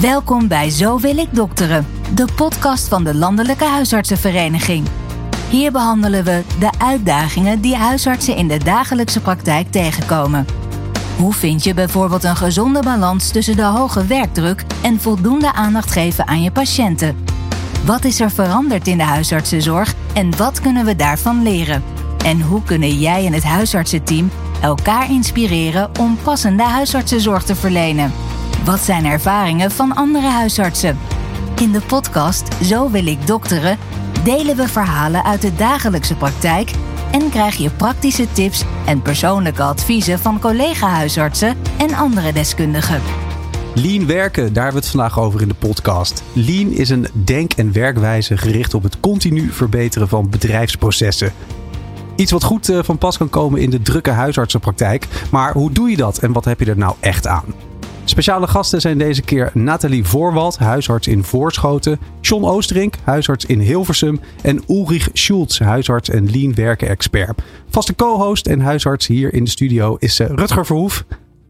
Welkom bij Zo wil ik dokteren, de podcast van de Landelijke Huisartsenvereniging. Hier behandelen we de uitdagingen die huisartsen in de dagelijkse praktijk tegenkomen. Hoe vind je bijvoorbeeld een gezonde balans tussen de hoge werkdruk en voldoende aandacht geven aan je patiënten? Wat is er veranderd in de huisartsenzorg en wat kunnen we daarvan leren? En hoe kunnen jij en het huisartsenteam elkaar inspireren om passende huisartsenzorg te verlenen? Wat zijn ervaringen van andere huisartsen? In de podcast Zo wil ik dokteren delen we verhalen uit de dagelijkse praktijk en krijg je praktische tips en persoonlijke adviezen van collega-huisartsen en andere deskundigen. Lean werken, daar hebben we het vandaag over in de podcast. Lean is een denk- en werkwijze gericht op het continu verbeteren van bedrijfsprocessen. Iets wat goed eh, van pas kan komen in de drukke huisartsenpraktijk. Maar hoe doe je dat en wat heb je er nou echt aan? Speciale gasten zijn deze keer Nathalie Voorwald, huisarts in Voorschoten, John Oosterink, huisarts in Hilversum en Ulrich Schultz, huisarts en lean werken expert. Vaste co-host en huisarts hier in de studio is eh, Rutger Verhoef.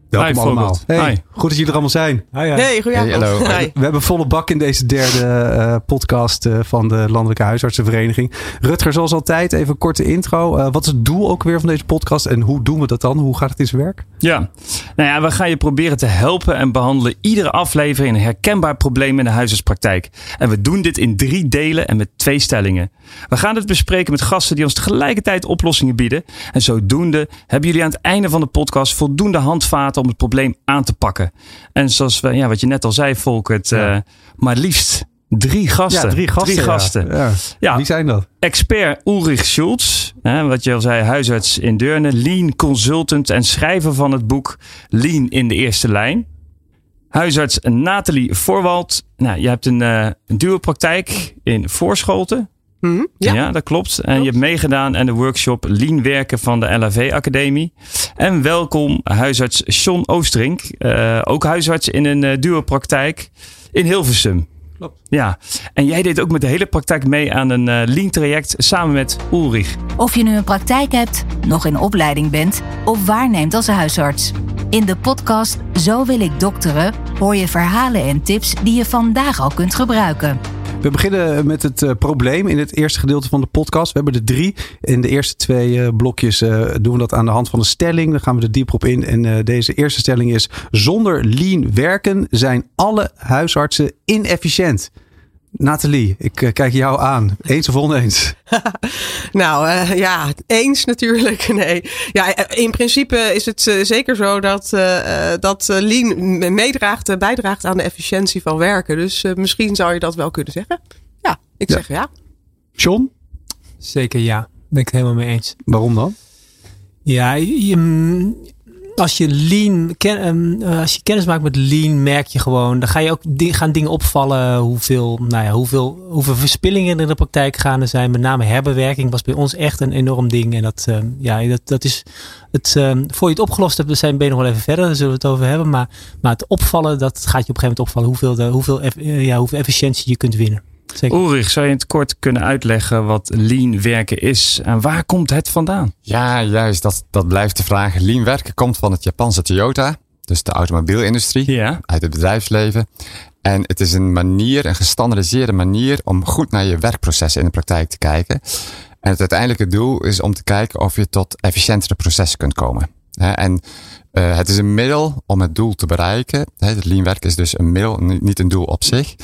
Welkom Hi, allemaal. Hey. Hey, goed dat jullie er allemaal zijn. Hey, goedenavond. Hey, hallo. Hi. We hebben volle bak in deze derde eh, podcast eh, van de Landelijke Huisartsenvereniging. Rutger, zoals altijd, even een korte intro. Eh, wat is het doel ook weer van deze podcast en hoe doen we dat dan? Hoe gaat het in zijn werk? Ja, nou ja, we gaan je proberen te helpen en behandelen iedere aflevering een herkenbaar probleem in de huisartspraktijk. En we doen dit in drie delen en met twee stellingen. We gaan dit bespreken met gasten die ons tegelijkertijd oplossingen bieden. En zodoende hebben jullie aan het einde van de podcast voldoende handvaten om het probleem aan te pakken. En zoals we, ja, wat je net al zei, Volkert, Ja. eh, maar liefst drie gasten. Ja, drie gasten. ja. gasten. Ja. Ja. Wie zijn dat? Expert Ulrich Schultz, hè, wat je al zei, huisarts in Deurne, lean consultant en schrijver van het boek Lean in de eerste lijn. Huisarts Nathalie Voorwald. Nou, je hebt een, eh een duopraktijk in Voorschoten. Mhm, Ja. Ja. dat klopt. En je hebt meegedaan aan de workshop Lean werken van de LAV Academie. En welkom huisarts John Oosterink. eh, ook huisarts in een eh, duopraktijk in Hilversum. Klopt. Ja, en jij deed ook met de hele praktijk mee aan een eh, Lean traject samen met Ulrich. Of je nu een praktijk hebt, nog in opleiding bent of waarneemt als huisarts. In de podcast Zo wil ik dokteren hoor je verhalen en tips die je vandaag al kunt gebruiken. We beginnen met het eh, probleem in het eerste gedeelte van de podcast. We hebben er drie. In de eerste twee eh, blokjes eh, doen we dat aan de hand van een stelling. Dan gaan we er dieper op in. En deze eerste stelling is: zonder lean werken zijn alle huisartsen inefficiënt. Nathalie, ik eh, kijk jou aan. Eens of oneens? Nou eh, ja, eens natuurlijk. Nee. Ja, eh, in principe is het zeker zo dat, eh, eh, dat Lean meedraagt, bijdraagt aan de efficiëntie van werken. Dus misschien zou je dat wel kunnen zeggen. Ja, ik Ja. zeg ja. John, Zeker ja, ben ik het helemaal mee eens. waarom dan? Ja, je, als je lean, ken, ehm, eh, als je kennis maakt met lean, merk je gewoon, dan ga je ook gaan dingen opvallen hoeveel, nou ja, hoeveel, hoeveel verspillingen er in de praktijk gaande zijn. Met name herbewerking was bij ons echt een enorm ding. En dat, ehm, ja, dat, dat is het, ehm, voor je het opgelost hebt, zijn je nog wel even verder, daar zullen we het over hebben. Maar, maar het opvallen, dat gaat je op een gegeven moment opvallen, hoeveel, de, hoeveel, eh, ja, hoeveel efficiëntie je kunt winnen. Zeker. Ulrich, zou je in het kort kunnen uitleggen wat Lean werken is en waar komt het vandaan? Ja, juist. Dat, dat blijft de vraag. Lean werken komt van het Japanse Toyota. Dus de automobielindustrie. Ja, Uit het bedrijfsleven. En het is een manier, een gestandardiseerde manier om goed naar je werkprocessen in de praktijk te kijken. En het uiteindelijke doel is om te kijken of je tot efficiëntere processen kunt komen. Hè, En eh, het is een middel om het doel te bereiken. Het lean werken is dus een middel, ni- niet een doel op zich.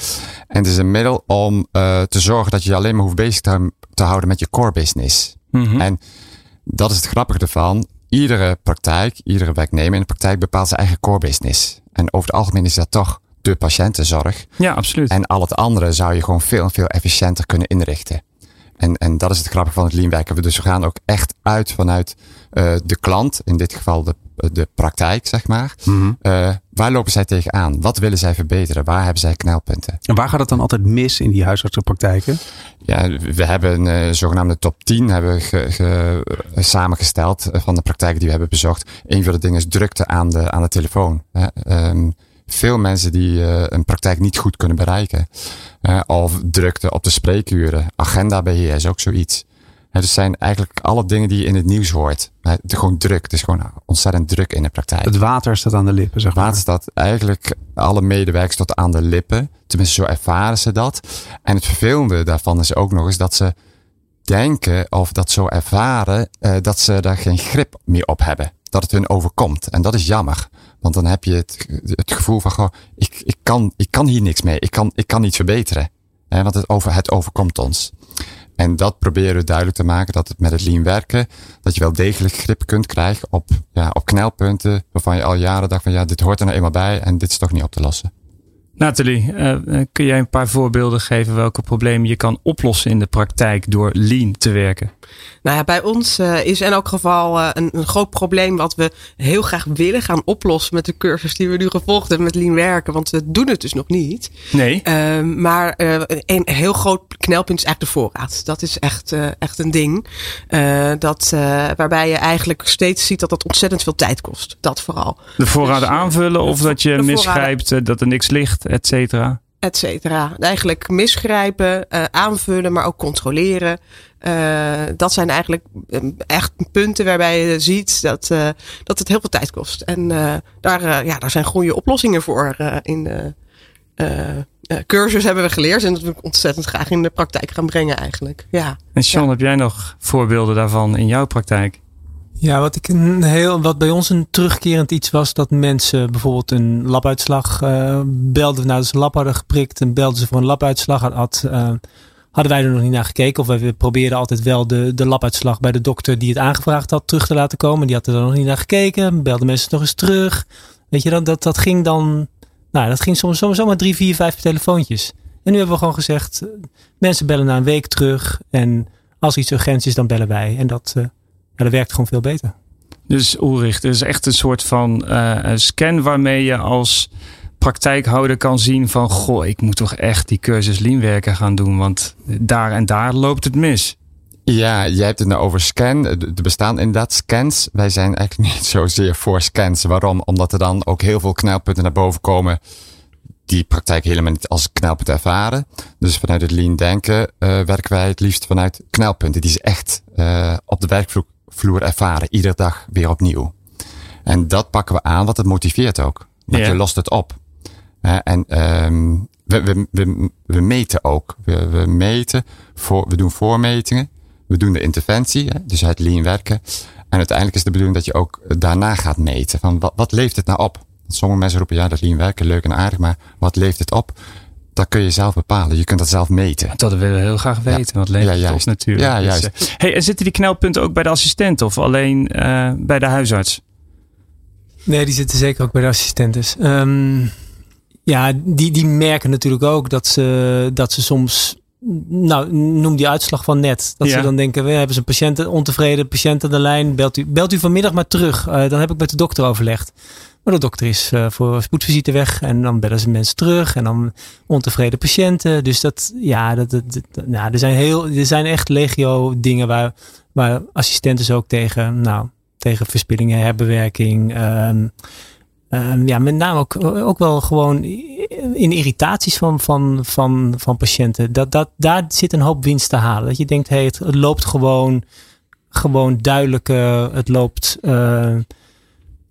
En het is een middel om eh, te zorgen dat je je alleen maar hoeft bezig te, te houden met je core business. Mhm. En dat is het grappige ervan. Iedere praktijk, iedere werknemer in de praktijk bepaalt zijn eigen core business. En over het algemeen is dat toch de patiëntenzorg. ja absoluut. En al het andere zou je gewoon veel en veel efficiënter kunnen inrichten. En, en dat is het grappige van het lean werken. Dus we gaan ook echt uit vanuit eh, de klant, in dit geval de, de praktijk, zeg maar. Eh, waar lopen zij tegenaan? Wat willen zij verbeteren? Waar hebben zij knelpunten? En waar gaat het dan altijd mis in die huisartsenpraktijken? Ja, we hebben een eh, zogenaamde top 10 hebben we ge, ge- eh, samengesteld eh, van de praktijken die we hebben bezocht. Een van de dingen is drukte aan de, aan de telefoon. Hè. Ehm, veel mensen die eh, een praktijk niet goed kunnen bereiken. Eh, of drukte op de spreekuren. Agendabeheer is ook zoiets. Het dus zijn eigenlijk alle dingen die je in het nieuws hoort. Het is gewoon druk. Het is gewoon ontzettend druk in de praktijk. Het water staat aan de lippen, zeg maar. Water staat eigenlijk alle medewerkers tot aan de lippen. Tenminste, zo ervaren ze dat. En het vervelende daarvan is ook nog eens dat ze denken of dat zo ervaren uh, dat ze daar geen grip meer op hebben. Dat het hun overkomt. En dat is jammer. Want dan heb je het, het gevoel van, goh, ik, ik, kan, ik kan hier niks mee. Ik kan, ik kan niet verbeteren. Hè, want het, over, het overkomt ons. En dat proberen we duidelijk te maken dat het met het lean werken, dat je wel degelijk grip kunt krijgen op, ja, op knelpunten waarvan je al jaren dacht van ja, dit hoort er nou eenmaal bij en dit is toch niet op te lossen. Nathalie, uh, kun jij een paar voorbeelden geven welke problemen je kan oplossen in de praktijk door lean te werken? Nou ja, bij ons uh, is in elk geval uh, een, een, groot probleem wat we heel graag willen gaan oplossen met de cursus die we nu gevolgd hebben met lean werken. Want we doen het dus nog niet. Nee. Ehm, maar een heel groot knelpunt is eigenlijk de voorraad. Dat is echt, echt een ding. dat, waarbij je eigenlijk steeds ziet dat dat ontzettend veel tijd kost. Dat vooral. De voorraad dus, aanvullen of dat je misgrijpt dat er niks ligt et cetera? Et cetera. Eigenlijk misgrijpen, uh, aanvullen, maar ook controleren. Uh, dat zijn eigenlijk echt punten waarbij je ziet dat, uh, dat het heel veel tijd kost. En daar, ja, daar zijn goede oplossingen voor in de cursus hebben we geleerd. En dat wil ik ontzettend graag in de praktijk gaan brengen eigenlijk. Ja. En Sean, ja. heb jij nog voorbeelden daarvan in jouw praktijk? Ja, wat, ik een heel, wat bij ons een terugkerend iets was, dat mensen bijvoorbeeld een labuitslag uh, belden ze een lab hadden geprikt en belden ze voor een labuitslag. Had, uh, hadden wij er nog niet naar gekeken of we probeerden altijd wel de, de labuitslag bij de dokter die het aangevraagd had terug te laten komen. Die had er dan nog niet naar gekeken, belden mensen nog eens terug. Weet je, dat, dat, dat ging dan, nou dat ging soms zomaar drie, vier, vijf telefoontjes. En nu hebben we gewoon gezegd, mensen bellen na een week terug en als iets urgent is dan bellen wij. En dat... maar dat werkt gewoon veel beter. Dus Ulrich, er is echt een soort van uh, scan waarmee je als praktijkhouder kan zien van... goh, ik moet toch echt die cursus lean werken gaan doen, want daar en daar loopt het mis. Ja, jij hebt het nou over scan. Er bestaan inderdaad scans. Wij zijn eigenlijk niet zozeer voor scans. Waarom? Omdat er dan ook heel veel knelpunten naar boven komen die praktijk helemaal niet als knelpunt ervaren. Dus vanuit het lean denken uh, werken wij het liefst vanuit knelpunten die ze echt uh, op de werkvloer vloer ervaren. Iedere dag weer opnieuw. En dat pakken we aan, want het motiveert ook. Want ja. je lost het op. en um, we, we, we, we, meten ook. We, we, meten, voor, we doen voormetingen. We doen de interventie, hè, dus het lean werken. En uiteindelijk is de bedoeling dat je ook daarna gaat meten. Van wat, wat leeft het nou op? Sommige mensen roepen, ja, dat lean werken, leuk en aardig, maar wat leeft het op? Dat kun je zelf bepalen. Je kunt dat zelf meten. Dat willen we heel graag weten. Ja. Wat levert ja, natuurlijk. Ja, juist. Dus, uh, hey, en zitten die knelpunten ook bij de assistent of alleen uh, bij de huisarts? Nee, die zitten zeker ook bij de assistentes. Um, ja, die, die merken natuurlijk ook dat ze, dat ze soms nou, noem die uitslag van net. Dat ja. ze dan denken, we hebben ze een patiënt, ontevreden patiënt aan de lijn. Belt u, belt u vanmiddag maar terug. Uh, dan heb ik met de dokter overlegd. Maar de dokter is uh, voor spoedvisite weg. En dan bellen ze mensen terug. En dan ontevreden patiënten. Dus dat, ja, dat, nou, er zijn heel, er zijn echt legio dingen waar, waar assistenten ook tegen, nou, tegen verspillingen, herbewerking, um, um, ja, met name ook, ook wel gewoon in irritaties van, van, van, van patiënten. Dat, dat, daar zit een hoop winst te halen. Dat je denkt, hey, het, loopt gewoon, gewoon duidelijk. Uh, het loopt. Uh,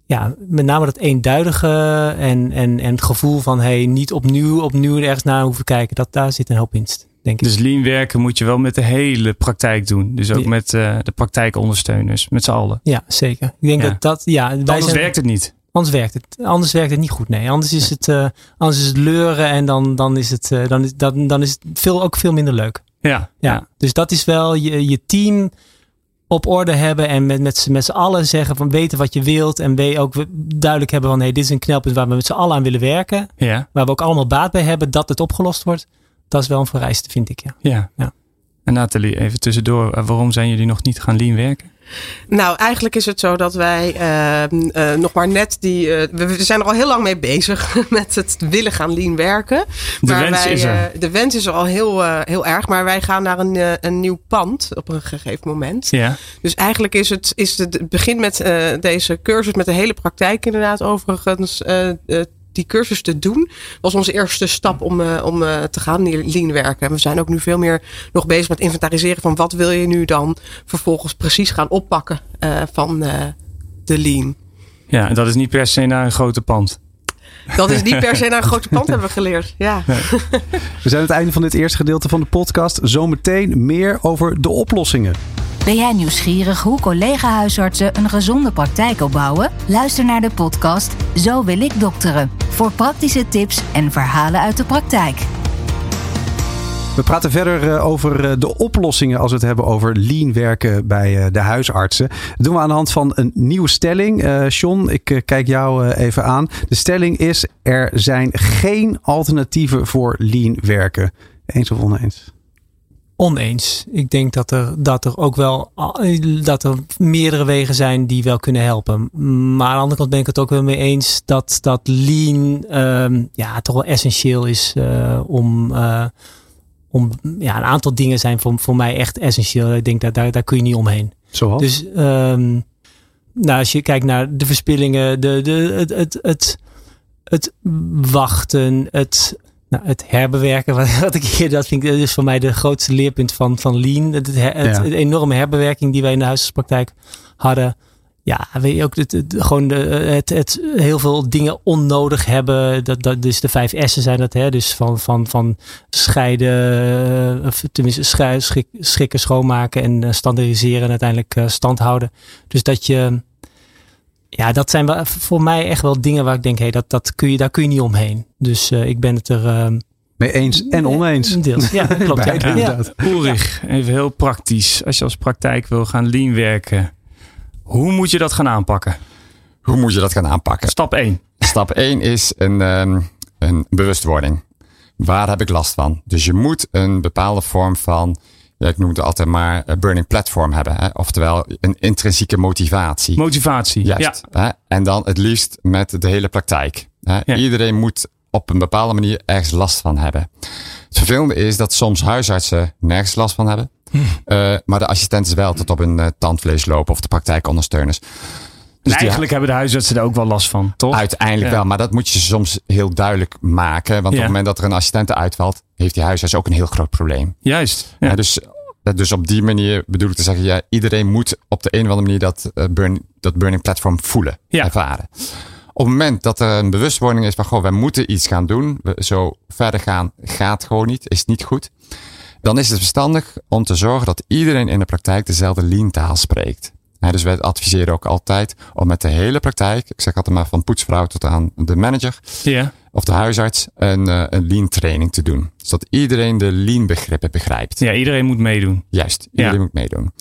ja, met name dat eenduidige en, en, en het gevoel van hey, niet opnieuw, opnieuw ergens naar hoeven kijken. Dat, daar zit een hoop winst. Denk ik. Dus lean werken moet je wel met de hele praktijk doen. Dus ook ja. met uh, de praktijkondersteuners, met z'n allen. Ja, zeker. Ik denk ja. dat dat, ja. Anders zijn, werkt het niet. Anders werkt het. Anders werkt het niet goed. Nee, anders is het, uh, anders is het leuren en dan, dan is het, uh, dan is, dan, dan is het veel, ook veel minder leuk. Ja. ja. ja. Dus dat is wel je, je team op orde hebben en met, met, met z'n allen zeggen van weten wat je wilt en we ook duidelijk hebben van hey, dit is een knelpunt waar we met z'n allen aan willen werken. Ja. Waar we ook allemaal baat bij hebben dat het opgelost wordt. Dat is wel een vereiste, vind ik. Ja. ja. ja. En Nathalie, even tussendoor, waarom zijn jullie nog niet gaan lean werken? Nou, eigenlijk is het zo dat wij uh, uh, nog maar net die. Uh, we zijn er al heel lang mee bezig met het willen gaan lean werken. De maar wens wij, is er. de wens is er al heel, heel erg. Maar wij gaan naar een, een nieuw pand op een gegeven moment. Ja. Dus eigenlijk is het, is het, het begin met deze cursus, met de hele praktijk inderdaad overigens die cursus te doen, was onze eerste stap om, om te gaan lean werken. En we zijn ook nu veel meer nog bezig met inventariseren van wat wil je nu dan vervolgens precies gaan oppakken van de lean. Ja, en dat is niet per se naar een grote pand. Dat is niet per se naar een grote pand hebben we geleerd. Ja. We zijn aan het einde van dit eerste gedeelte van de podcast. Zometeen meer over de oplossingen. Ben jij nieuwsgierig hoe collega-huisartsen een gezonde praktijk opbouwen? Luister naar de podcast Zo wil ik dokteren. Voor praktische tips en verhalen uit de praktijk. We praten verder eh, over eh, de oplossingen als we het hebben over lean werken bij eh, de huisartsen. Dat doen we aan de hand van een nieuwe stelling. Uh, John, ik kijk jou even aan. De stelling is: er zijn geen alternatieven voor lean werken. Eens of oneens? Oneens. Ik denk dat er, dat er ook wel dat er meerdere wegen zijn die wel kunnen helpen. Maar aan de andere kant ben ik het ook wel mee eens dat, dat lean um, ja, toch wel essentieel is uh, om om, ja, een aantal dingen zijn voor, voor mij echt essentieel. Ik denk dat daar, daar kun je niet omheen. Zoals? Dus um, nou, als je kijkt naar de verspillingen, de, de, het, het, het, het wachten, het, nou, het herbewerken, wat, ik hier, dat vind ik dat is voor mij de grootste leerpunt van, van Lean. Het, het, het, het enorme herbewerking die wij in de huisartspraktijk hadden. Ja, weet je ook, het, gewoon de, het, het heel veel dingen onnodig hebben. Dat, dat, dus de vijf S'en zijn dat, hè? Dus van, van, van scheiden, eh, of tenminste schik, schikken, schoonmaken en eh, standaardiseren en uiteindelijk uh, stand houden. Dus dat je, ja, dat zijn voor mij echt wel dingen waar ik denk, hé, hey, dat, dat kun je, daar kun je niet omheen. Dus uh, ik ben het er. Uh, Mee eens en oneens. Deels. Ja, klopt. ja, ja. Ulrich, even heel praktisch. Als je als praktijk wil gaan lean werken hoe moet je dat gaan aanpakken? Hoe moet je dat gaan aanpakken? Stap 1. Stap 1 is een, um, een bewustwording. Waar heb ik last van? Dus je moet een bepaalde vorm van, ja, ik noem het altijd maar, een burning platform hebben. Hè? Oftewel een intrinsieke motivatie. Motivatie, Juist. Ja. Hè? En dan het liefst met de hele praktijk. Hè? Ja. Iedereen moet op een bepaalde manier ergens last van hebben. Het vervelende is dat soms huisartsen nergens last van hebben. Uh, maar de assistenten wel tot op hun uh, tandvlees lopen of de praktijkondersteuners. Dus eigenlijk hebben de huisartsen er ook wel last van, toch? Uiteindelijk ja. wel, maar dat moet je soms heel duidelijk maken. Want ja. op het moment dat er een assistent uitvalt, heeft die huisarts ook een heel groot probleem. Juist. Ja. dus, dus op die manier bedoel ik te zeggen, ja, iedereen moet op de een of andere manier dat, uh, burn, dat burning platform voelen, ervaren. Op het moment dat er een bewustwording is van, goh, wij moeten iets gaan doen. We, zo verder gaan gaat gewoon niet, is niet goed dan is het verstandig om te zorgen dat iedereen in de praktijk dezelfde lean-taal spreekt. Dus wij adviseren ook altijd om met de hele praktijk, ik zeg altijd maar van poetsvrouw tot aan de manager yeah. of de huisarts, een, uh, een lean training te doen. Zodat iedereen de lean begrippen begrijpt. Ja, iedereen moet meedoen. Juist, iedereen ja. moet meedoen.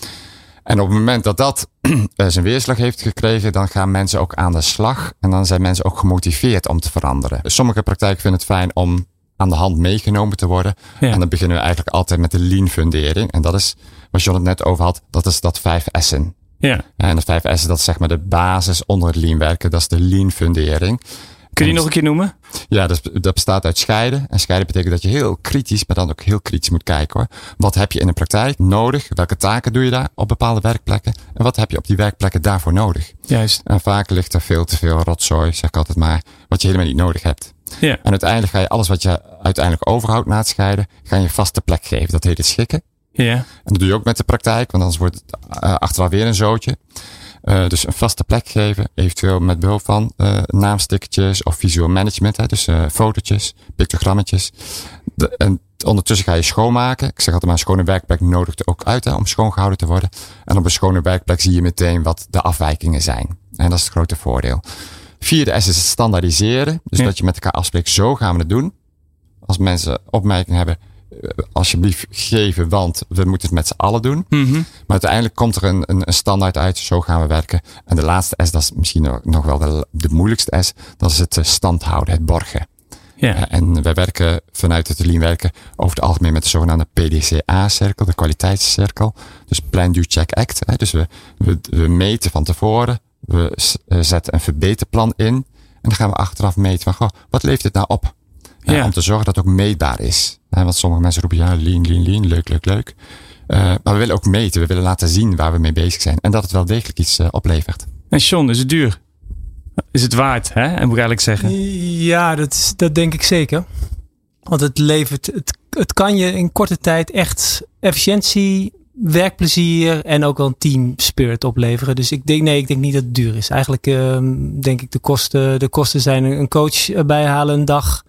En op het moment dat dat zijn weerslag heeft gekregen, dan gaan mensen ook aan de slag. En dan zijn mensen ook gemotiveerd om te veranderen. Sommige praktijken vinden het fijn om aan de hand meegenomen te worden. Ja. En dan beginnen we eigenlijk altijd met de lean fundering. En dat is, wat John het net over had, dat is dat vijf S'en. Ja. En de vijf S'en, dat is zeg maar de basis onder het lean werken. Dat is de lean fundering. Kun je die nog een keer noemen? Ja, dat, dat bestaat uit scheiden. En scheiden betekent dat je heel kritisch, maar dan ook heel kritisch moet kijken hoor. Wat heb je in de praktijk nodig? Welke taken doe je daar op bepaalde werkplekken? En wat heb je op die werkplekken daarvoor nodig? Juist. En vaak ligt er veel te veel rotzooi, zeg ik altijd maar, wat je helemaal niet nodig hebt. Ja. En uiteindelijk ga je alles wat je uiteindelijk overhoudt na het scheiden, ga je vaste plek geven. Dat heet het schikken. Ja. En dat doe je ook met de praktijk, want anders wordt het uh, achteraf weer een zootje. Uh, dus een vaste plek geven, eventueel met behulp van uh, naamstickertjes of visual management, hè, dus uh, fotootjes, pictogrammetjes. De, en ondertussen ga je schoonmaken. Ik zeg altijd maar, een schone werkplek nodigt ook uit hè, om schoongehouden te worden. En op een schone werkplek zie je meteen wat de afwijkingen zijn. En dat is het grote voordeel. Vierde S is het standaardiseren. Dus ja. dat je met elkaar afspreekt, zo gaan we het doen. Als mensen opmerkingen hebben, alsjeblieft geven, want we moeten het met z'n allen doen. Mm -hmm. Maar uiteindelijk komt er een, een, een, standaard uit, zo gaan we werken. En de laatste S, dat is misschien nog, wel de, de moeilijkste S, dat is het stand houden, het borgen. Ja. En wij werken vanuit het lean werken over het algemeen met de zogenaamde PDCA-cirkel, de kwaliteitscirkel. Dus Plan, Do, Check, Act. Hè. Dus we, we, we meten van tevoren, we zetten een verbeterplan in. En dan gaan we achteraf meten van, goh, wat levert dit nou op? Ja. Om te zorgen dat het ook meetbaar is. Want sommige mensen roepen, ja, lean, lean, lean, leuk, leuk, leuk. Uh, maar we willen ook meten, we willen laten zien waar we mee bezig zijn. En dat het wel degelijk iets uh, oplevert. En John, is het duur? Is het waard, hè? En moet ik eigenlijk zeggen. Ja, dat, is, dat denk ik zeker. Want het levert, het, het kan je in korte tijd echt efficiëntie, werkplezier en ook wel een team spirit opleveren. Dus ik denk, nee, ik denk niet dat het duur is. Eigenlijk ehm, denk ik de kosten, de kosten zijn een coach bijhalen een dag.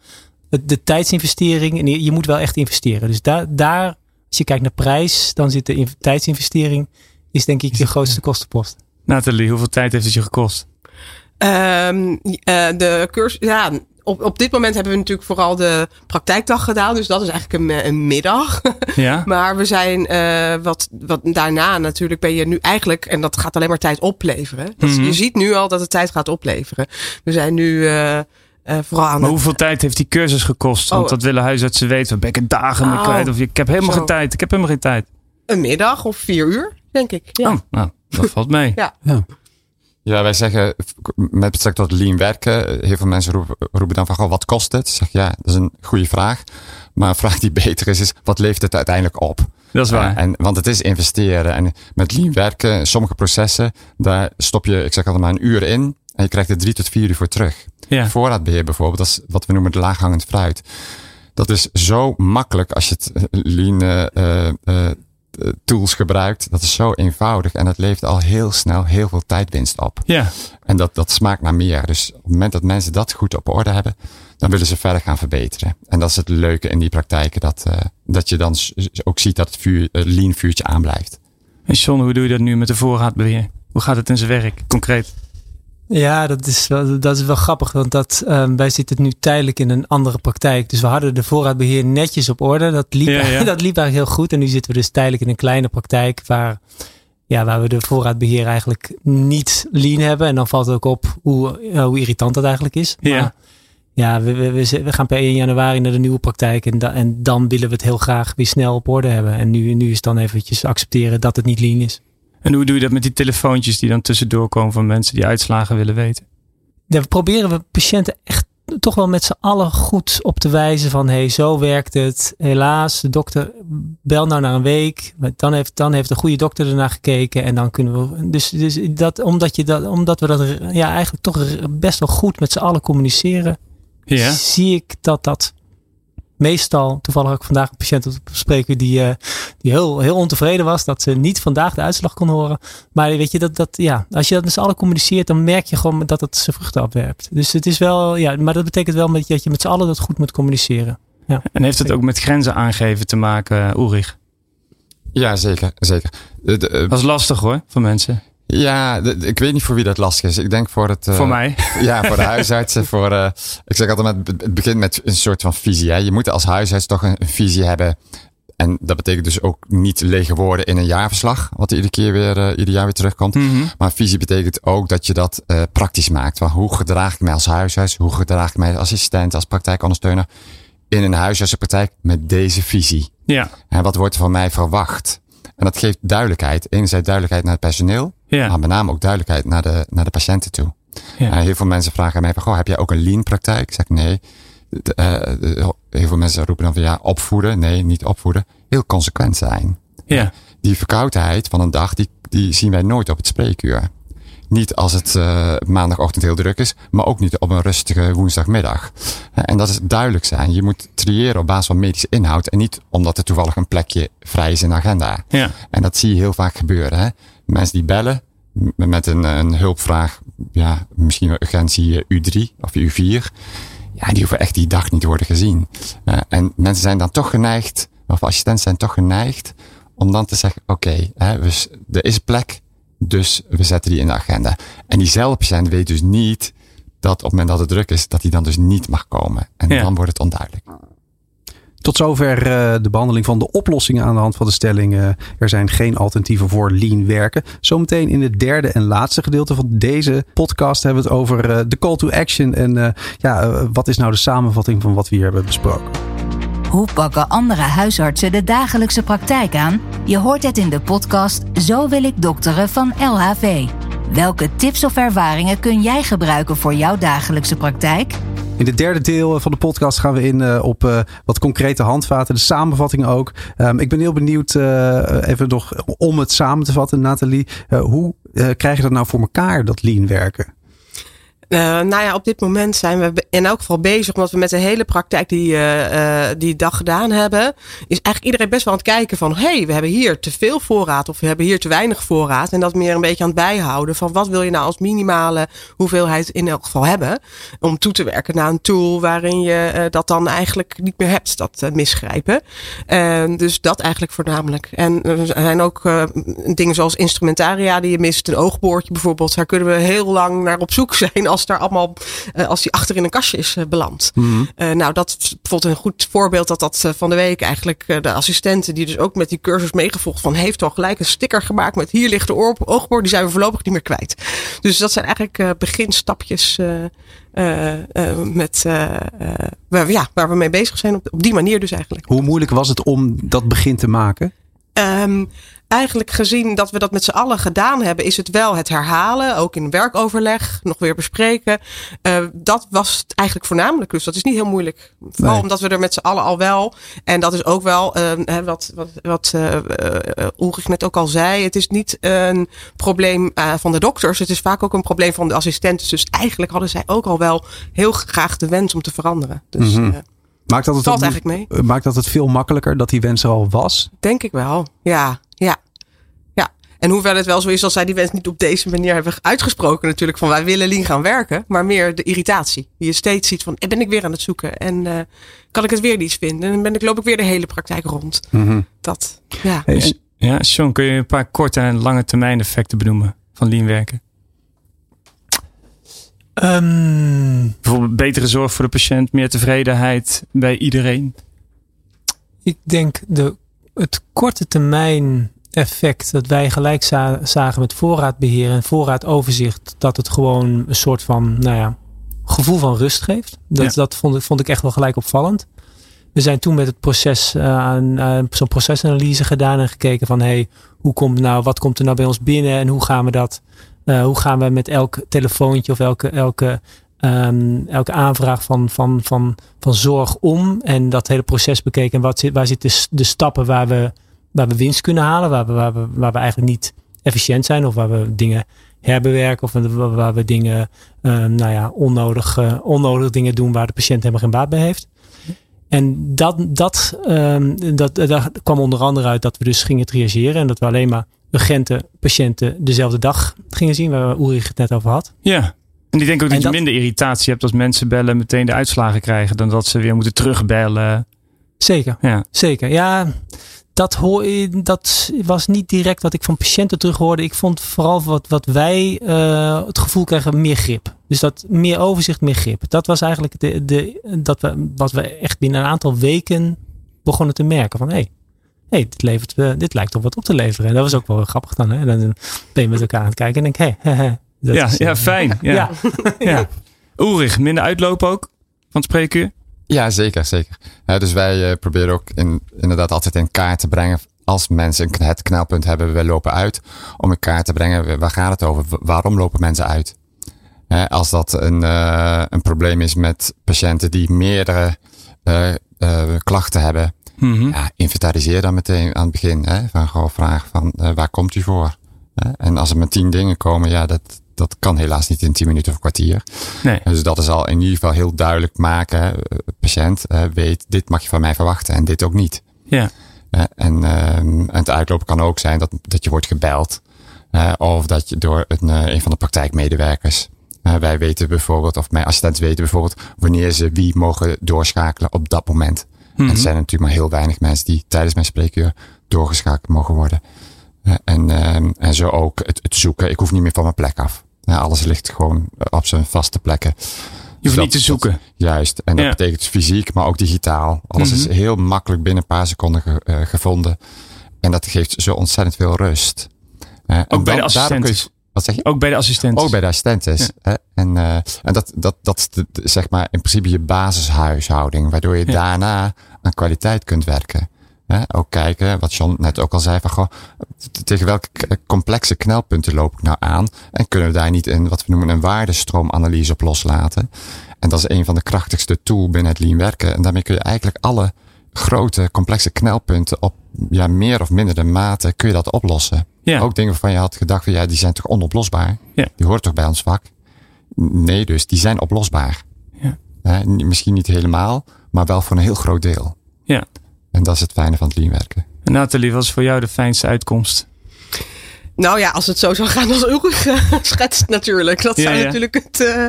De, de tijdsinvestering. En je, je moet wel echt investeren. Dus daar, daar, als je kijkt naar prijs, dan zit de in- tijdsinvestering, is denk ik je grootste kostenpost. Nathalie, hoeveel tijd heeft het je gekost? Ehm, eh, de cursus, ja, op, op dit moment hebben we natuurlijk vooral de praktijkdag gedaan. Dus dat is eigenlijk een, een middag. Ja? Maar we zijn eh, wat, wat daarna natuurlijk ben je nu eigenlijk, en dat gaat alleen maar tijd opleveren. Dat, Mhm. Je ziet nu al dat het tijd gaat opleveren. We zijn nu eh, eh, vooral aan Maar het- hoeveel tijd heeft die cursus gekost? Want Oh. dat willen huisartsen weten. Waar ben ik er dagen mee Oh. kwijt? Of ik heb helemaal Zo. geen tijd. Ik heb helemaal geen tijd. een middag of vier uur, denk ik. Ja. Oh, nou, dat valt mee. Ja. Ja, wij zeggen met betrekking tot lean werken, heel veel mensen roepen, roepen dan van, goh, wat kost het? Zeg, ja, dat is een goede vraag. Maar een vraag die beter is, is wat levert het uiteindelijk op? Dat is waar. Uh, en, want het is investeren. En met lean werken, sommige processen, daar stop je, ik zeg altijd maar een uur in. En je krijgt er drie tot vier uur voor terug. ja. Voorraadbeheer bijvoorbeeld, dat is wat we noemen de laaghangend fruit. Dat is zo makkelijk als je het eh, lean eh, eh, tools gebruikt. Dat is zo eenvoudig en dat levert al heel snel heel veel tijdwinst op. ja. En dat, dat smaakt naar meer. Dus op het moment dat mensen dat goed op orde hebben, dan willen ze verder gaan verbeteren. En dat is het leuke in die praktijken, dat, uh, dat je dan ook ziet dat het vuur, lean vuurtje aanblijft. En John, hoe doe je dat nu met de voorraadbeheer? Hoe gaat het in zijn werk, concreet? Ja, dat is wel, dat is wel grappig, want dat, um, wij zitten nu tijdelijk in een andere praktijk. Dus we hadden de voorraadbeheer netjes op orde. Dat liep, Ja, ja. dat liep eigenlijk heel goed. En nu zitten we dus tijdelijk in een kleine praktijk waar, ja, waar we de voorraadbeheer eigenlijk niet lean hebben. En dan valt het ook op hoe, uh, hoe irritant dat eigenlijk is. Ja. Maar, ja, we, we, we, we gaan per 1 januari naar de nieuwe praktijk. En, da, en dan willen we het heel graag weer snel op orde hebben. En nu, nu is dan eventjes accepteren dat het niet lean is. En hoe doe je dat met die telefoontjes die dan tussendoor komen van mensen die uitslagen willen weten? Daar proberen we patiënten echt toch wel met z'n allen goed op te wijzen van hey, zo werkt het. Helaas, de dokter bel nou naar een week. Dan heeft, dan heeft de goede dokter ernaar gekeken en dan kunnen we. Dus, dus dat, omdat, je dat, omdat we dat ja, eigenlijk toch best wel goed met z'n allen communiceren, ja. zie ik dat dat meestal, toevallig ook vandaag een patiënt op spreken die, uh, die heel, heel ontevreden was dat ze niet vandaag de uitslag kon horen. Maar weet je, dat, dat, ja, als je dat met z'n allen communiceert, dan merk je gewoon dat het zijn vruchten afwerpt. Dus het is wel, ja, maar dat betekent wel dat je met z'n allen dat goed moet communiceren. Ja. En heeft het ook met grenzen aangeven te maken, Ulrich? Ja, zeker. zeker. De, de, dat is lastig hoor, voor mensen. Ja, ik weet niet voor wie dat lastig is. Ik denk voor het. Uh, voor mij. Ja, voor de huisartsen. voor, uh, ik zeg altijd, met, het begint met een soort van visie. Hè. Je moet als huisarts toch een, een, visie hebben. En dat betekent dus ook niet lege woorden in een jaarverslag, wat iedere keer weer, uh, ieder jaar weer terugkomt. Mm -hmm. Maar visie betekent ook dat je dat praktisch maakt. Hoe gedraag ik mij als huisarts? Hoe gedraag ik mij als assistent, als praktijkondersteuner? In een huisartsenpraktijk met deze visie. Ja. En wat wordt er van mij verwacht? En dat geeft duidelijkheid. Enerzijds duidelijkheid naar het personeel. Ja. Maar met name ook duidelijkheid naar de, naar de patiënten toe. Ja. Uh, heel veel mensen vragen mij van, goh, heb jij ook een lean praktijk? Ik zeg nee. De, uh, heel veel mensen roepen dan van, ja, opvoeden. Nee, niet opvoeden. Heel consequent zijn. Ja. Die verkoudheid van een dag, die, die zien wij nooit op het spreekuur. Niet als het uh, maandagochtend heel druk is, maar ook niet op een rustige woensdagmiddag. En dat is duidelijk zijn. Je moet triëren op basis van medische inhoud en niet omdat er toevallig een plekje vrij is in de agenda. Ja. En dat zie je heel vaak gebeuren. Hè? Mensen die bellen met een, een hulpvraag, ja, misschien een urgentie U3 of U4. Ja, die hoeven echt die dag niet te worden gezien. Uh, en mensen zijn dan toch geneigd, of assistenten zijn toch geneigd, om dan te zeggen, oké, okay, er is plek, dus we zetten die in de agenda. En diezelfde patiënt weet dus niet dat op het moment dat het druk is, dat hij dan dus niet mag komen. En ja. dan wordt het onduidelijk. Tot zover uh, de behandeling van de oplossingen aan de hand van de stelling. Uh, er zijn geen alternatieven voor lean werken. Zometeen in het derde en laatste gedeelte van deze podcast hebben we het over uh, de call to action. En ja, wat is nou de samenvatting van wat we hier hebben besproken? Hoe pakken andere huisartsen de dagelijkse praktijk aan? Je hoort het in de podcast Zo wil ik dokteren van LHV. Welke tips of ervaringen kun jij gebruiken voor jouw dagelijkse praktijk? In het derde deel van de podcast gaan we in uh, op uh, wat concrete handvaten, de samenvatting ook. Um, ik ben heel benieuwd, uh, even nog om het samen te vatten, Nathalie. hoe krijg je dat nou voor elkaar, dat lean werken? Uh, nou ja, op dit moment zijn we in elk geval bezig, omdat we met de hele praktijk die, uh, die dag gedaan hebben, is eigenlijk iedereen best wel aan het kijken van, hé, hey, we hebben hier te veel voorraad of we hebben hier te weinig voorraad. En dat meer een beetje aan het bijhouden van wat wil je nou als minimale hoeveelheid in elk geval hebben, om toe te werken naar een tool waarin je dat dan eigenlijk niet meer hebt, dat misgrijpen. dus dat eigenlijk voornamelijk. En er zijn ook dingen zoals instrumentaria die je mist, een oogboordje bijvoorbeeld, daar kunnen we heel lang naar op zoek zijn als daar allemaal, uh, als die achter in een kastje is uh, beland. Mm -hmm. nou, dat is bijvoorbeeld een goed voorbeeld dat dat van de week eigenlijk de assistenten die dus ook met die cursus meegevolgd van heeft al gelijk een sticker gemaakt met hier ligt de oogboor, die zijn we voorlopig niet meer kwijt. Dus dat zijn eigenlijk beginstapjes met, waar, we, ja, waar we mee bezig zijn op, op die manier dus eigenlijk. Hoe moeilijk was het om dat begin te maken? Um, eigenlijk gezien dat we dat met z'n allen gedaan hebben, is het wel het herhalen. Ook in werkoverleg, nog weer bespreken. Uh, dat was het eigenlijk voornamelijk. Dus dat is niet heel moeilijk. Vooral nee. omdat we er met z'n allen al wel. En dat is ook wel uh, wat, wat, wat uh, Ulrich net ook al zei. Het is niet een probleem van de dokters. Het is vaak ook een probleem van de assistenten. Dus eigenlijk hadden zij ook al wel heel graag de wens om te veranderen. Dus, mm -hmm. Maakt dat, het Valt eigenlijk mee. maakt dat het veel makkelijker dat die wens er al was? Denk ik wel, ja. En hoewel het wel zo is als zij die wens niet op deze manier hebben uitgesproken natuurlijk. Van wij willen lean gaan werken. Maar meer de irritatie. Die je steeds ziet van ben ik weer aan het zoeken. En uh, kan ik het weer niet vinden. En dan ben ik, loop ik weer de hele praktijk rond. Mm -hmm. Dat, ja. Hey, en, ja, Sean, kun je een paar korte en lange termijn effecten benoemen van lean werken? Um, Bijvoorbeeld betere zorg voor de patiënt, meer tevredenheid bij iedereen? Ik denk de, het korte termijn effect dat wij gelijk za zagen met voorraadbeheer en voorraadoverzicht, dat het gewoon een soort van nou ja, gevoel van rust geeft. Dat, ja. dat vond, ik, vond ik echt wel gelijk opvallend. We zijn toen met het proces uh, aan uh, zo'n procesanalyse gedaan en gekeken van hey, hoe komt nou, wat komt er nou bij ons binnen en hoe gaan we dat uh, hoe gaan we met elk telefoontje of elke, elke, um, elke aanvraag van, van, van, van zorg om? En dat hele proces bekeken. Wat zit, waar zitten de, de stappen waar we, waar we winst kunnen halen? Waar we, waar, we, waar we eigenlijk niet efficiënt zijn of waar we dingen herbewerken of waar we dingen, um, nou ja, onnodig, uh, onnodig dingen doen waar de patiënt helemaal geen baat bij heeft. En dat, dat, um, dat, daar kwam onder andere uit dat we dus gingen triageren en dat we alleen maar urgente patiënten dezelfde dag gingen zien, waar Ulrich het net over had. Ja. En ik denk ook dat, dat je minder irritatie hebt als mensen bellen meteen de uitslagen krijgen, dan dat ze weer moeten terugbellen. Zeker. Ja. Zeker. Ja, dat, hoor, dat was niet direct wat ik van patiënten terug hoorde. Ik vond vooral wat, wat wij uh, het gevoel krijgen meer grip. Dus dat meer overzicht, meer grip. Dat was eigenlijk de, de, dat we, wat we echt binnen een aantal weken begonnen te merken. Van hé, hey, hey, dit, levert, uh, dit lijkt toch wat op te leveren. En dat was ook wel grappig dan. Hè? Dan ben je met elkaar aan het kijken en denk hé, hey, ja, is, ja, uh, fijn. Ja. ja. ja. Ulrich, minder uitlopen ook van het spreekuur? Ja, zeker, zeker. Ja, dus wij uh, proberen ook in, inderdaad altijd in kaart te brengen als mensen het knelpunt hebben, we lopen uit, om in kaart te brengen, waar gaat het over? Waarom lopen mensen uit? Hè, als dat een, uh, een probleem is met patiënten die meerdere uh, klachten hebben, mm -hmm. ja, inventariseer dan meteen aan het begin. Hè, van gewoon vragen van waar komt u voor? Hè? En als er met tien dingen komen, ja, dat, dat kan helaas niet in 10 minuten of een kwartier. Nee. Dus dat is al in ieder geval heel duidelijk maken. Patiënt uh, weet, dit mag je van mij verwachten en dit ook niet. Ja. Uh, en, uh, en het uitlopen kan ook zijn dat, dat je wordt gebeld. of dat je door een, een van de praktijkmedewerkers. wij weten bijvoorbeeld, of mijn assistenten weten bijvoorbeeld, wanneer ze wie mogen doorschakelen op dat moment. Mhm. Mm -hmm. En er zijn natuurlijk maar heel weinig mensen die tijdens mijn spreekuur doorgeschakeld mogen worden. En, en zo ook het, het zoeken. Ik hoef niet meer van mijn plek af. Nou, alles ligt gewoon op zijn vaste plekken. Je hoeft dat, niet te zoeken. Dat, juist. En dat Ja. betekent fysiek, maar ook digitaal. Alles Mhm. is heel makkelijk binnen een paar seconden ge- eh, gevonden. En dat geeft zo ontzettend veel rust. Eh, Ook bij de assistenten. wat zeg je? Ook bij de assistent. Ook bij de assistentes. Ja. Hè? En, eh, en dat, dat, dat is de- zeg maar in principe je basishuishouding. Waardoor je Ja. daarna aan kwaliteit kunt werken. Hè? Ook kijken, wat John net ook al zei, van goh, tegen welke complexe knelpunten loop ik nou aan? En kunnen we daar niet een, wat we noemen, een waardestroommanalyse op loslaten? En dat is een van de krachtigste tools binnen het lean werken. En daarmee kun je eigenlijk alle grote, complexe knelpunten op ja, meer of mindere mate kun je dat oplossen. Ja. Ook dingen waarvan je had gedacht, van, ja, die zijn toch onoplosbaar? Ja. Die hoort toch bij ons vak? Nee, dus die zijn oplosbaar. Ja. Misschien niet helemaal, maar wel voor een heel groot deel. Ja. En dat is het fijne van het lean werken. En Nathalie, wat is voor jou de fijnste uitkomst? Nou ja, als het zo zou gaan als Ulrich schetst natuurlijk. Dat zou ja. natuurlijk het eh,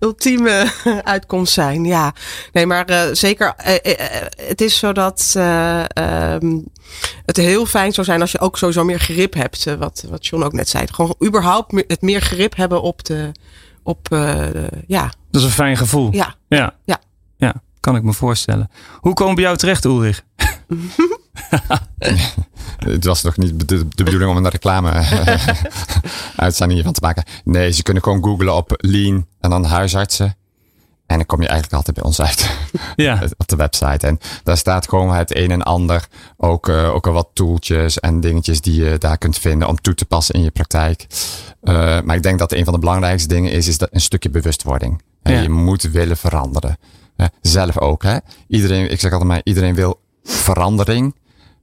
ultieme uitkomst zijn. Ja, nee, maar eh, zeker. eh, het is zo dat eh, ehm, het heel fijn zou zijn als je ook sowieso meer grip hebt. wat, wat John ook net zei. Gewoon überhaupt me- het meer grip hebben op de. Op, eh, de- ja, Dat is een fijn gevoel. ja, Ja. Ja. Ja, kan ik me voorstellen. Hoe komen we bij jou terecht, Ulrich? Het was toch niet de, de bedoeling om een reclame uitzending hiervan te maken. Nee, ze kunnen gewoon googlen op lean en dan huisartsen. En dan kom je eigenlijk altijd bij ons uit. Ja. op de website. En daar staat gewoon het een en ander. Ook, eh, ook al wat tooltjes en dingetjes die je daar kunt vinden om toe te passen in je praktijk. Eh, maar ik denk dat een van de belangrijkste dingen is, is dat een stukje bewustwording. En Ja. Je moet willen veranderen. Zelf ook. Hè? Iedereen, ik zeg altijd maar, iedereen wil verandering.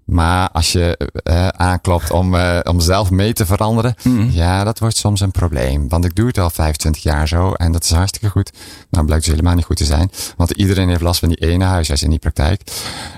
Maar als je eh, aanklopt om, eh, om zelf mee te veranderen, ja, dat wordt soms een probleem. Want ik doe het al 25 jaar zo en dat is hartstikke goed. Nou, blijkt dus helemaal niet goed te zijn. Want iedereen heeft last van die ene huisarts in die praktijk.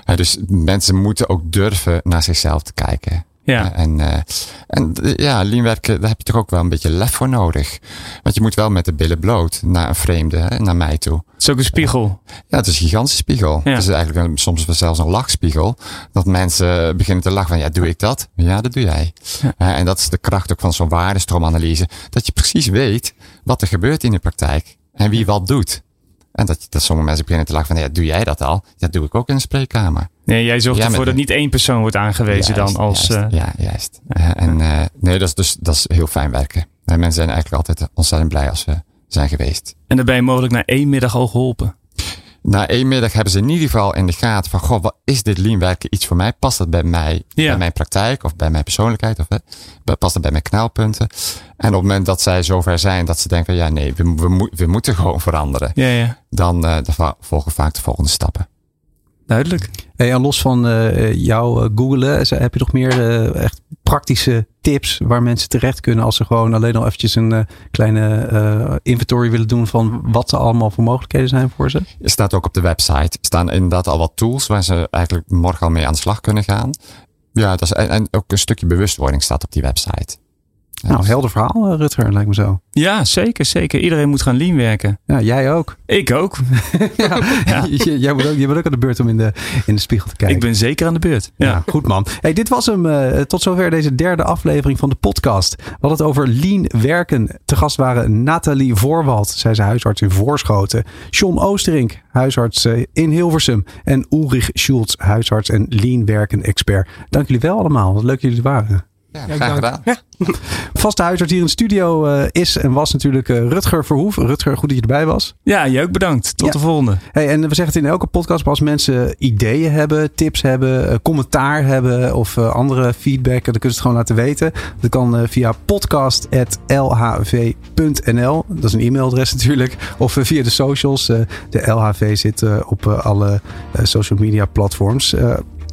Eh, dus mensen moeten ook durven naar zichzelf te kijken. Ja. En, eh, en ja, lean werken, daar heb je toch ook wel een beetje lef voor nodig. Want je moet wel met de billen bloot naar een vreemde, hè, naar mij toe. Het is ook een spiegel. Ja, het is een gigantische spiegel. Ja. Het is eigenlijk een- soms wel zelfs een lachspiegel. Dat mensen beginnen te lachen van, ja, doe ik dat? Ja, dat doe jij. Ja. En dat is de kracht ook van zo'n waardestroomanalyse. Dat je precies weet wat er gebeurt in de praktijk. En wie wat doet. En dat, dat sommige mensen beginnen te lachen van, ja, doe jij dat al? Ja, doe ik ook in de spreekkamer. Nee, jij zorgt Ja, ervoor dat niet één persoon wordt aangewezen Juist, dan als... Juist, eh, ja, juist. Eh, en eh, nee, dat is dus dat is heel fijn werken. En mensen zijn eigenlijk altijd ontzettend blij als ze zijn geweest. En dan ben je mogelijk na één middag al geholpen. Na één middag hebben ze in ieder geval in de gaten van, goh, wat is dit lean werken iets voor mij? Past dat bij mij, Ja. bij mijn praktijk of bij mijn persoonlijkheid? Of hè, past dat bij mijn knelpunten? En op het moment dat zij zover zijn dat ze denken, ja nee, we, we, we moeten gewoon veranderen. Ja, ja. Dan, volgen vaak de volgende stappen. Duidelijk. Hey, en los van eh jouw eh, googlen, is- heb je nog meer eh, echt praktische tips waar mensen terecht kunnen als ze gewoon alleen al eventjes een eh, kleine eh, inventory willen doen van wat er allemaal voor mogelijkheden zijn voor ze? Er staat ook op de website, staan inderdaad al wat tools waar ze eigenlijk morgen al mee aan de slag kunnen gaan. Ja, dat is, en, en ook een stukje bewustwording staat op die website. Nou, helder verhaal, eh, Rutger, lijkt me zo. Ja, zeker, zeker. Iedereen moet gaan lean werken. Ja, jij ook. Ik ook. ja, Ja. J- jij, moet ook, jij bent ook aan de beurt om in de, in de spiegel te kijken. Ik ben zeker aan de beurt. Ja. Ja. goed man. Hey, dit was hem. eh, tot zover deze derde aflevering van de podcast. We hadden het over lean werken. Te gast waren Nathalie Voorwald. Zij is huisarts in Voorschoten. John Oosterink, huisarts eh, in Hilversum. En Ulrich Schultz, huisarts en lean werken expert. Dank jullie wel allemaal. Wat leuk dat jullie er waren. Ja, Ja, graag dank. gedaan. Vaste huisarts hier in de studio eh, is en was natuurlijk eh, Rutger Verhoef. Rutger, goed dat je erbij was. ja, jij ook bedankt. Tot Ja. de volgende. Hey, en we zeggen het in elke podcast, maar als mensen ideeën hebben, tips hebben, eh, commentaar hebben of eh, andere feedback, dan kunnen ze het gewoon laten weten. Dat kan via podcast.lhv.nl. Dat is een e-mailadres natuurlijk. Of via de socials. Eh, de LHV zit op alle social media platforms.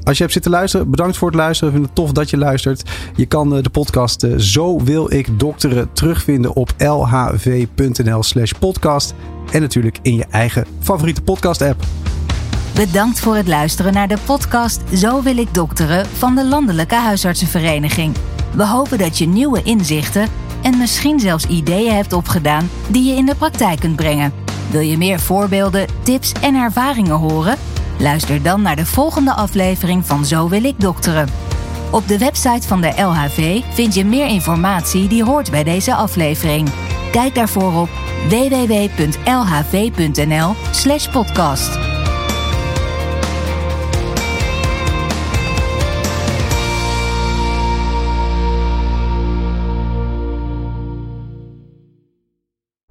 Als je hebt zitten luisteren, bedankt voor het luisteren. Ik vind het tof dat je luistert. Je kan eh, de podcast eh, Zo wil ik dokteren terugvinden op lhv.nl slash podcast. En natuurlijk in je eigen favoriete podcast app. Bedankt voor het luisteren naar de podcast Zo wil ik dokteren van de Landelijke Huisartsenvereniging. We hopen dat je nieuwe inzichten en misschien zelfs ideeën hebt opgedaan die je in de praktijk kunt brengen. Wil je meer voorbeelden, tips en ervaringen horen? Luister dan naar de volgende aflevering van Zo wil ik dokteren. Op de website van de LHV vind je meer informatie die hoort bij deze aflevering. Kijk daarvoor op www.lhv.nl/podcast.